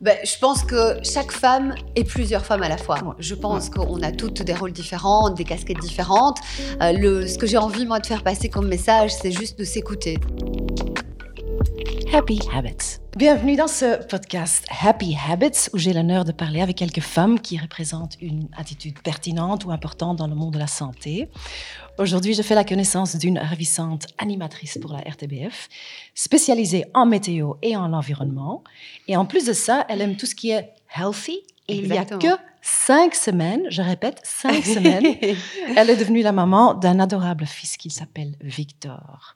ben, Je pense que chaque femme est plusieurs femmes à la fois. Je pense qu'on a toutes des rôles différents, des casquettes différentes. Euh, le, ce que j'ai envie, moi, de faire passer comme message, c'est juste de s'écouter. Happy Habits. Bienvenue dans ce podcast Happy Habits où j'ai l'honneur de parler avec quelques femmes qui représentent une attitude pertinente ou importante dans le monde de la santé. Aujourd'hui, je fais la connaissance d'une ravissante animatrice pour la RTBF, spécialisée en météo et en environnement. Et en plus de ça, elle aime tout ce qui est healthy. Et il n'y a que cinq semaines, je répète, cinq semaines, elle est devenue la maman d'un adorable fils qui s'appelle Victor.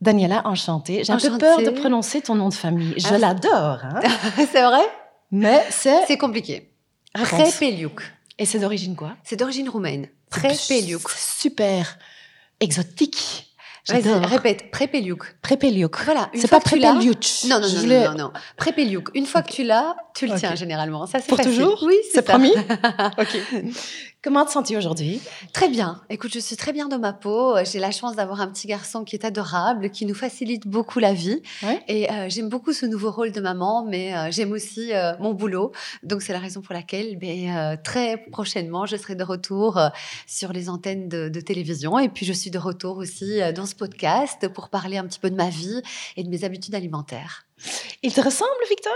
Daniela, enchantée. J'ai un peu peur de prononcer ton nom de famille. Je ah, l'adore. Hein. c'est vrai? Mais c'est... C'est compliqué. Prepeliuk. Et c'est d'origine quoi? C'est d'origine roumaine. Prepeliuk. Super exotique. Répète, Prepeliuk. Prepeliuk. Voilà. C'est pas Prepeliuk. Non, non, non, non, non, non. Prepeliuk. Une fois que tu l'as, tu le tiens généralement. Ça, c'est Pour toujours? Oui, c'est promis? Ok. Comment te sens-tu aujourd'hui? Très bien. Écoute, je suis très bien dans ma peau. J'ai la chance d'avoir un petit garçon qui est adorable, qui nous facilite beaucoup la vie. Et euh, j'aime beaucoup ce nouveau rôle de maman, mais euh, j'aime aussi euh, mon boulot. Donc c'est la raison pour laquelle ben, très prochainement, je serai de retour sur les antennes de, de, télévision. Et puis je suis de retour aussi dans ce podcast pour parler un petit peu de ma vie et de mes habitudes alimentaires. Il te ressemble, Victor?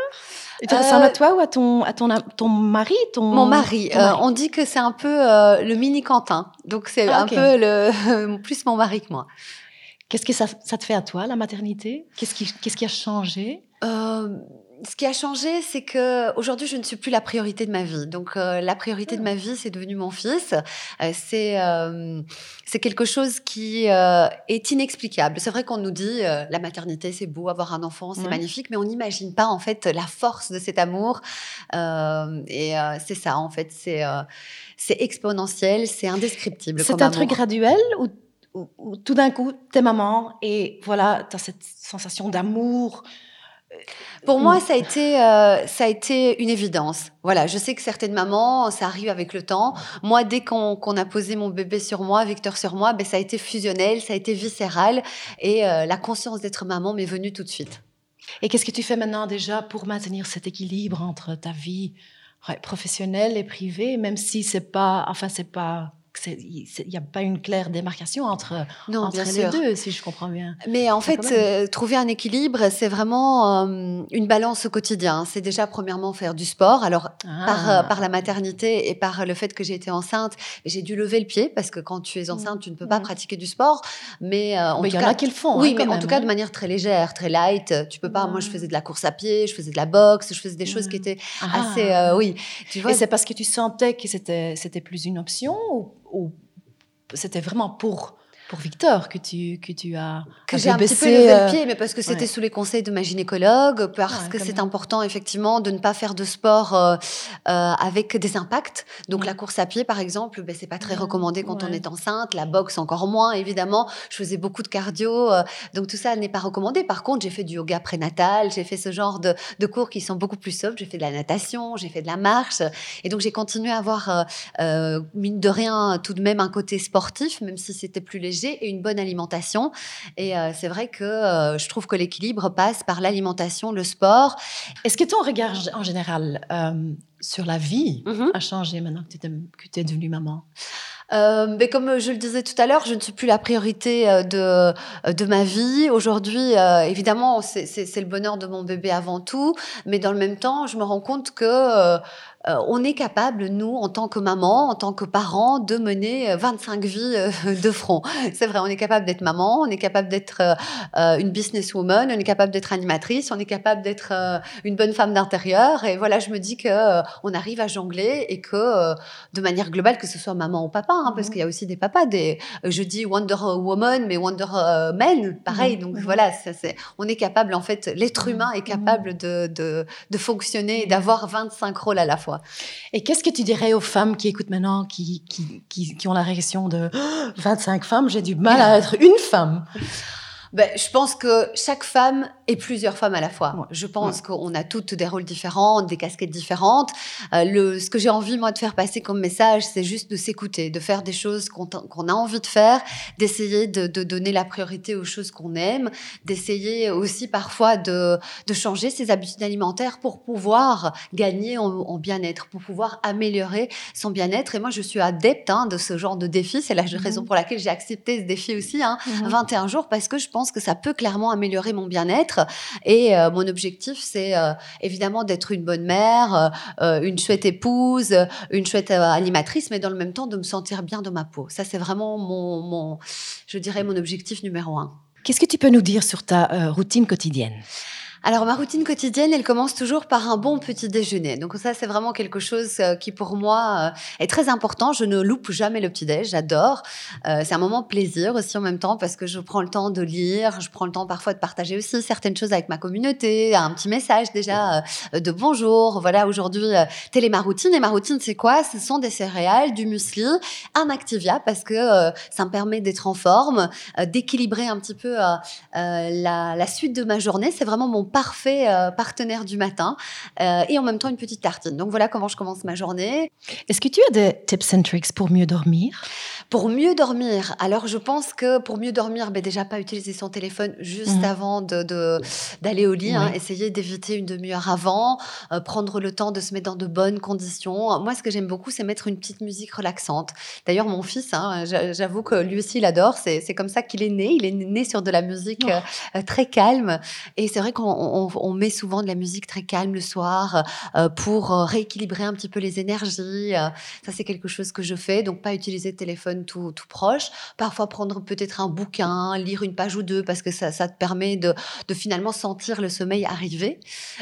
Il te ressemble à toi ou à ton, à ton, ton mari ton... Mon mari. Euh, on dit que c'est un peu euh, le mini Quentin. Donc, c'est ah, un peu le, plus mon mari que moi. Qu'est-ce que ça, ça, te fait à toi, la maternité? Qu'est-ce qui, qu'est-ce qui a changé? Euh, ce qui a changé, c'est que aujourd'hui, je ne suis plus la priorité de ma vie. Donc, euh, la priorité de ma vie, c'est devenu mon fils. Euh, c'est euh, c'est quelque chose qui est inexplicable. C'est vrai qu'on nous dit la maternité, c'est beau, avoir un enfant, c'est magnifique, mais on n'imagine pas en fait la force de cet amour. et c'est ça, en fait, c'est c'est exponentiel, c'est indescriptible. C'est un truc graduel ou tout d'un coup, t'es maman et voilà, tu as cette sensation d'amour pour moi, ça a été, euh, ça a été une évidence. Voilà, je sais que certaines mamans, ça arrive avec le temps. Moi, dès qu'on a posé mon bébé sur moi, Victor sur moi, ben, ça a été fusionnel, ça a été viscéral, et euh, la conscience d'être maman m'est venue tout de suite. Et qu'est-ce que tu fais maintenant déjà pour maintenir cet équilibre entre ta vie professionnelle et privée, même si c'est pas, enfin c'est pas il n'y a pas une claire démarcation entre, non, les deux, si je comprends bien. Mais en fait, euh, trouver un équilibre, c'est vraiment euh, une balance au quotidien. C'est déjà, premièrement, faire du sport. Alors, par, euh, par, la maternité et par le fait que j'ai été enceinte, j'ai dû lever le pied parce que quand tu es enceinte, tu ne peux pas pratiquer du sport. Mais, il y en a qui le font. Oui, hein, mais en tout cas, de hein. manière très légère, très light. Tu peux pas. Moi, je faisais de la course à pied, je faisais de la boxe, je faisais des choses qui étaient ah. assez. oui. Tu vois, et c'est parce que tu sentais que c'était plus une option ou ou c'était vraiment pour pour Victor que tu, que tu as que j'ai un petit peu levé le euh, pied mais parce que c'était sous les conseils de ma gynécologue parce que c'est important effectivement de ne pas faire de sport euh, euh, avec des impacts. Donc la course à pied par exemple ben, c'est pas très recommandé quand on est enceinte. La boxe encore moins évidemment. Je faisais beaucoup de cardio donc tout ça n'est pas recommandé. Par contre j'ai fait du yoga prénatal j'ai fait ce genre de, de, cours qui sont beaucoup plus soft. J'ai fait de la natation j'ai fait de la marche. Et donc j'ai continué à avoir mine de rien tout de même un côté sportif même si c'était plus léger et une bonne alimentation. Et euh, c'est vrai que euh, je trouve que l'équilibre passe par l'alimentation, le sport. Est-ce que ton regard en général euh, sur la vie mm-hmm. a changé maintenant que tu es, devenue maman? Mais comme je le disais tout à l'heure, je ne suis plus la priorité de, de ma vie. Aujourd'hui, évidemment, c'est le bonheur de mon bébé avant tout, mais dans le même temps, je me rends compte que euh, on est capable, nous, en tant que maman, en tant que parent, de mener 25 euh, vies euh, de front. C'est vrai, on est capable d'être maman, on est capable d'être une businesswoman, on est capable d'être animatrice, on est capable d'être une bonne femme d'intérieur. Et voilà, je me dis que on arrive à jongler et que, de manière globale, que ce soit maman ou papa, hein, parce mmh. qu'il y a aussi des papas, des, je dis Wonder Woman, mais Wonder Man, pareil. Mmh. Donc mmh. voilà, ça, on est capable, en fait, l'être humain est capable de, de, de fonctionner et d'avoir 25 rôles à la fois. Et qu'est-ce que tu dirais aux femmes qui écoutent maintenant, qui, ont la réaction de 25 femmes, j'ai du mal à être une femme? Ben, Je pense que chaque femme est plusieurs femmes à la fois. Je pense qu'on a toutes des rôles différents, des casquettes différentes. Euh, le, ce que j'ai envie, moi, de faire passer comme message, c'est juste de s'écouter, de faire des choses qu'on a envie de faire, d'essayer de, de, donner la priorité aux choses qu'on aime, d'essayer aussi parfois de, de, changer ses habitudes alimentaires pour pouvoir gagner en, bien-être, pour pouvoir améliorer son bien-être. Et moi, je suis adepte hein, de ce genre de défi. C'est la mhm. raison pour laquelle j'ai accepté ce défi aussi, hein, 21 mhm. jours, parce que je pense que ça peut clairement améliorer mon bien-être. Et euh, mon objectif, c'est euh, évidemment d'être une bonne mère, euh, une chouette épouse, une chouette animatrice, mais dans le même temps de me sentir bien dans ma peau. Ça, c'est vraiment mon, mon, je dirais, mon objectif numéro un. Qu'est-ce que tu peux nous dire sur ta routine quotidienne? Alors ma routine quotidienne, elle commence toujours par un bon petit déjeuner. Donc ça, c'est vraiment quelque chose euh, qui pour moi euh, est très important. Je ne loupe jamais le petit déj, j'adore. Euh, c'est un moment plaisir aussi en même temps parce que je prends le temps de lire, je prends le temps parfois de partager aussi certaines choses avec ma communauté, un petit message déjà de bonjour. Voilà, aujourd'hui, telle est ma routine. Et ma routine, c'est quoi? Ce sont des céréales, du muesli, un Activia parce que ça me permet d'être en forme, d'équilibrer un petit peu la, la suite de ma journée. C'est vraiment mon parfait euh, partenaire du matin euh, et en même temps une petite tartine. Donc voilà comment je commence ma journée. Est-ce que tu as des tips and tricks pour mieux dormir? Pour mieux dormir, alors je pense que pour mieux dormir, ben déjà pas utiliser son téléphone juste mhm. avant de, d'aller au lit, hein. essayer d'éviter une demi-heure avant, euh, prendre le temps de se mettre dans de bonnes conditions. Moi, ce que j'aime beaucoup, c'est mettre une petite musique relaxante. D'ailleurs, mon fils, hein, j'avoue que lui aussi, il adore. C'est, comme ça qu'il est né. Il est né sur de la musique oh. très calme. Et c'est vrai qu'on on, met souvent de la musique très calme le soir euh, pour euh, rééquilibrer un petit peu les énergies. Euh. ça, c'est quelque chose que je fais. Donc, pas utiliser le téléphone tout, proche. Parfois, prendre peut-être un bouquin, lire une page ou deux parce que ça, te permet de, finalement sentir le sommeil arriver.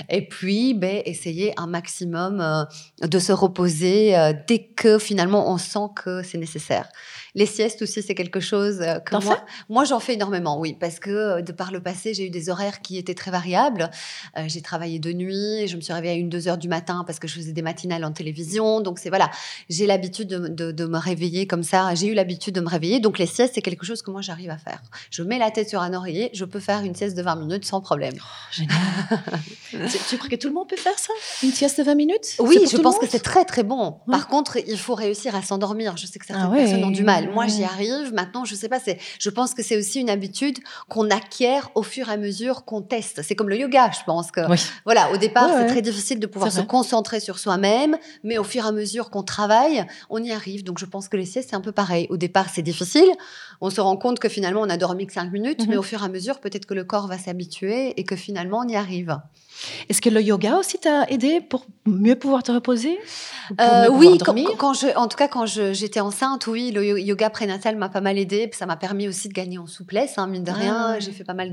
Et puis, ben, essayer un maximum de se reposer dès que finalement on sent que c'est nécessaire. Les siestes aussi, c'est quelque chose euh, que moi, moi j'en fais énormément, oui, parce que euh, de par le passé, j'ai eu des horaires qui étaient très variables. Euh, j'ai travaillé de nuit, je me suis réveillée à une, deux heures du matin parce que je faisais des matinales en télévision. Donc c'est voilà, j'ai l'habitude de, me réveiller comme ça. J'ai eu l'habitude de me réveiller. Donc les siestes, c'est quelque chose que moi j'arrive à faire. Je mets la tête sur un oreiller, je peux faire une sieste de 20 minutes sans problème. Oh, génial. tu crois que tout le monde peut faire ça? Une sieste de 20 minutes? Oui, je pense que c'est très très bon. Par contre, il faut réussir à s'endormir. Je sais que certaines ah personnes ont du mal. Moi, j'y arrive. Maintenant, je sais pas. C'est, je pense que c'est aussi une habitude qu'on acquiert au fur et à mesure qu'on teste. C'est comme le yoga. Je pense que, voilà, au départ, c'est très difficile de pouvoir se concentrer sur soi-même, mais au fur et à mesure qu'on travaille, on y arrive. Donc, je pense que les siestes, c'est un peu pareil. Au départ, c'est difficile. On se rend compte que finalement, on a dormi que 5 minutes, mais mhm. au fur et à mesure, peut-être que le corps va s'habituer et que finalement, on y arrive. Est-ce que le yoga aussi t'a aidé pour mieux pouvoir te reposer euh, Oui, quand, je, en tout cas quand j'étais enceinte, oui, le yoga prénatal m'a pas mal aidé. Ça m'a permis aussi de gagner en souplesse, hein, mine de rien. Ah. J'ai fait pas mal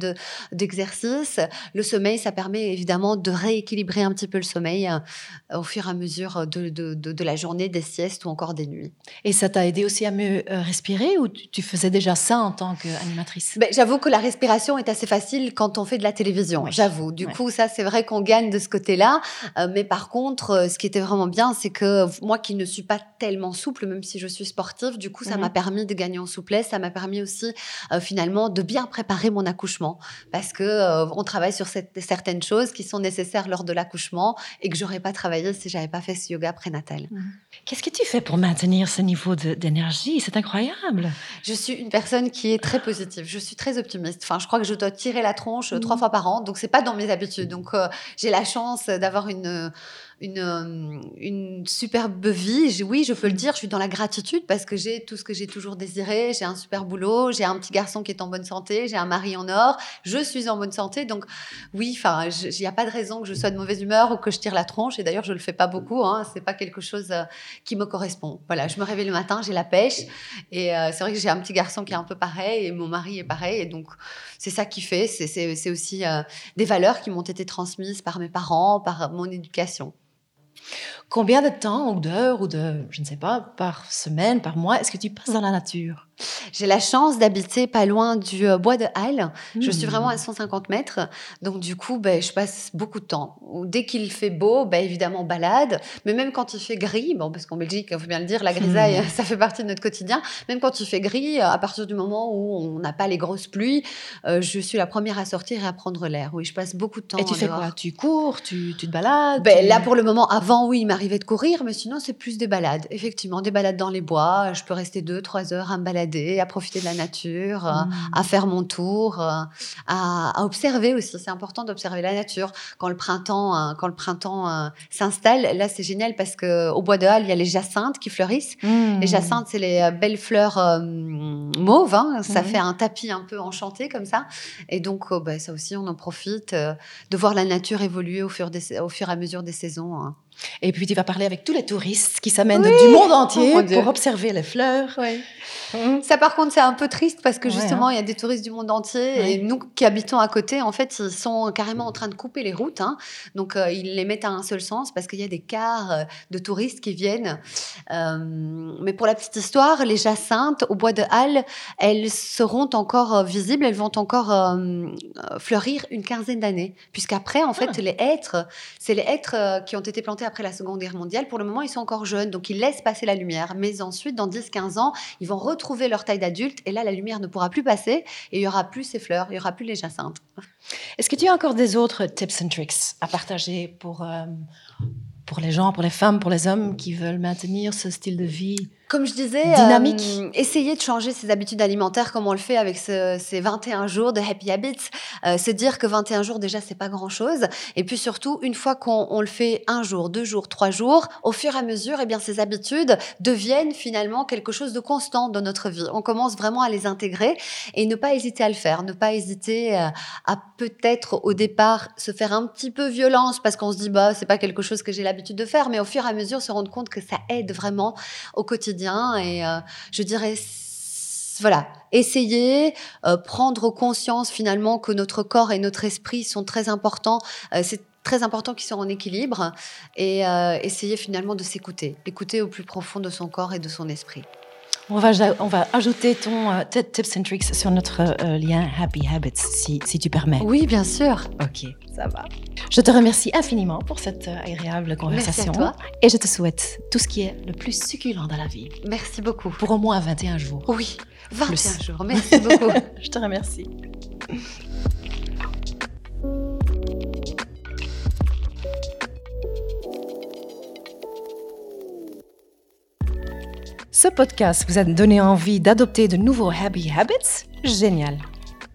d'exercices. le sommeil, ça permet évidemment de rééquilibrer un petit peu le sommeil euh, au fur et à mesure de, de, de, la journée, des siestes ou encore des nuits. Et ça t'a aidé aussi à mieux euh, respirer ou tu, faisais déjà ça en tant qu'animatrice ben, J'avoue que la respiration est assez facile quand on fait de la télévision. J'avoue. Du coup, ça, c'est vrai qu'on gagne de ce côté-là. Euh, mais par contre, euh, ce qui était vraiment bien, c'est que moi qui ne suis pas tellement souple, même si je suis sportive, du coup, ça m'a mhm. permis de gagner en souplesse. Ça m'a permis aussi, euh, finalement, de bien préparer mon accouchement. Parce que on travaille sur certaines choses qui sont nécessaires lors de l'accouchement et que j'aurais pas travaillé si j'avais pas fait ce yoga prénatal. Mhm. Qu'est-ce que tu fais pour maintenir ce niveau d'énergie? C'est incroyable. Je suis une personne qui est très positive. Je suis très optimiste. Enfin, je crois que je dois tirer la tronche trois mhm. fois par an. Donc, c'est pas dans mes habitudes. Donc, j'ai la chance d'avoir une une, euh, une superbe vie. Oui, je peux le dire, je suis dans la gratitude parce que j'ai tout ce que j'ai toujours désiré. J'ai un super boulot, j'ai un petit garçon qui est en bonne santé, j'ai un mari en or, je suis en bonne santé. Donc, oui, il n'y a pas de raison que je sois de mauvaise humeur ou que je tire la tronche. Et d'ailleurs, je le fais pas beaucoup. Hein, c'est pas quelque chose euh, qui me correspond. Voilà, je me réveille le matin, j'ai la pêche. Et euh, c'est vrai que j'ai un petit garçon qui est un peu pareil et mon mari est pareil. Et donc, c'est ça qui fait. C'est aussi des valeurs qui m'ont été transmises par mes parents, par mon éducation. Combien de temps ou d'heures ou de, je ne sais pas, par semaine, par mois, est-ce que tu passes dans la nature? J'ai la chance d'habiter pas loin du euh, bois de Halle. Je suis vraiment Hmm. à 150 mètres. Donc, du coup, ben, je passe beaucoup de temps. Dès qu'il fait beau, ben, évidemment, balade. Mais même quand il fait gris, bon, parce qu'en Belgique, il faut bien le dire, la grisaille, Hmm. ça fait partie de notre quotidien. Même quand il fait gris, à partir du moment où on n'a pas les grosses pluies, euh, je suis la première à sortir et à prendre l'air. Oui, je passe beaucoup de temps. Et tu fais dehors. quoi Tu cours Tu, tu te balades Ben, tu- là, pour le moment, avant, oui, il m'arrivait de courir, mais sinon, c'est plus des balades. Effectivement, des balades dans les bois. Je peux rester deux, trois heures à me balader, à profiter de la nature, euh, Hmm. à faire mon tour, euh, à, à observer aussi. C'est important d'observer la nature. Quand le printemps, euh, quand le printemps s'installe, là, c'est génial parce que au bois de Halle, il y a les jacinthes qui fleurissent. Hmm. Les jacinthes, c'est les belles fleurs euh, mauves. hein. Ça Mhm. fait un tapis un peu enchanté comme ça. Et donc, euh, bah, ça aussi, on en profite euh, de voir la nature évoluer au fur, des- au fur et à mesure des saisons. hein. Et puis tu vas parler avec tous les touristes qui s'amènent Oui. du monde entier Oh pour observer les fleurs. Hmm. Ça, par contre, c'est un peu triste parce que Ouais, justement, il y a des touristes du monde entier Ouais. et nous qui habitons à côté, en fait, ils sont carrément en train de couper les routes. hein. Donc, euh, ils les mettent à un seul sens parce qu'il y a des cars euh, de touristes qui viennent. Euh, mais pour la petite histoire, les jacinthes au bois de Halle, elles seront encore visibles, elles vont encore euh, fleurir une quinzaine d'années. Puisqu'après, en fait, Ah. les hêtres, c'est les hêtres qui ont été plantés après la Seconde Guerre mondiale. Pour le moment, ils sont encore jeunes, donc ils laissent passer la lumière. Mais ensuite, dans 10-15 ans, ils vont retrouver leur taille d'adulte et là, la lumière ne pourra plus passer et il y aura plus ces fleurs, il y aura plus les jacinthes. Est-ce que tu as encore des autres tips and tricks à partager pour, euh, pour les gens, pour les femmes, pour les hommes qui veulent maintenir ce style de vie Comme je disais, Dynamique. euh, essayer de changer ses habitudes alimentaires comme on le fait avec ce- ces 21 jours de Happy Habits. Euh, se dire que 21 jours, déjà, c'est pas grand-chose. Et puis surtout, une fois qu'on on le fait un jour, deux jours, trois jours, au fur et à mesure, eh bien, ces habitudes deviennent finalement quelque chose de constant dans notre vie. On commence vraiment à les intégrer et ne pas hésiter à le faire. Ne pas hésiter euh, à peut-être au départ se faire un petit peu violence parce qu'on se dit, bah, c'est pas quelque chose que j'ai l'habitude de faire, mais au fur et à mesure, se rendre compte que ça aide vraiment au quotidien. Et euh, je dirais, voilà, essayer, euh, prendre conscience finalement que notre corps et notre esprit sont très importants. Euh, c'est très important qu'ils soient en équilibre et essayer finalement de s'écouter, écouter au plus profond de son corps et de son esprit. On va, on va ajouter ton euh, tips and tricks sur notre euh, lien Happy Habits, si, si tu permets. Oui, bien sûr. Ok, ça va. Je te remercie infiniment pour cette euh, agréable conversation. toi. Et je te souhaite tout ce qui est le plus succulent dans la vie, Merci beaucoup. pour au moins 21 jours. Oui, 21 Plus. jours. Merci beaucoup. Je te remercie. Ce podcast vous a donné envie d'adopter de nouveaux Happy Habits? Génial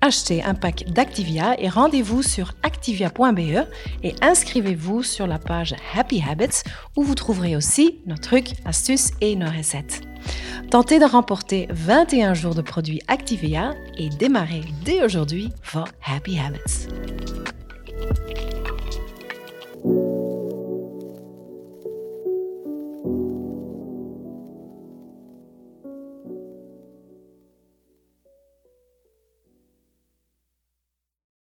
Achetez un pack d'Activia et rendez-vous sur activia.be et inscrivez-vous sur la page Happy Habits où vous trouverez aussi nos trucs, astuces et nos recettes. Tentez de remporter 21 jours de produits Activia et démarrez dès aujourd'hui vos Happy Habits.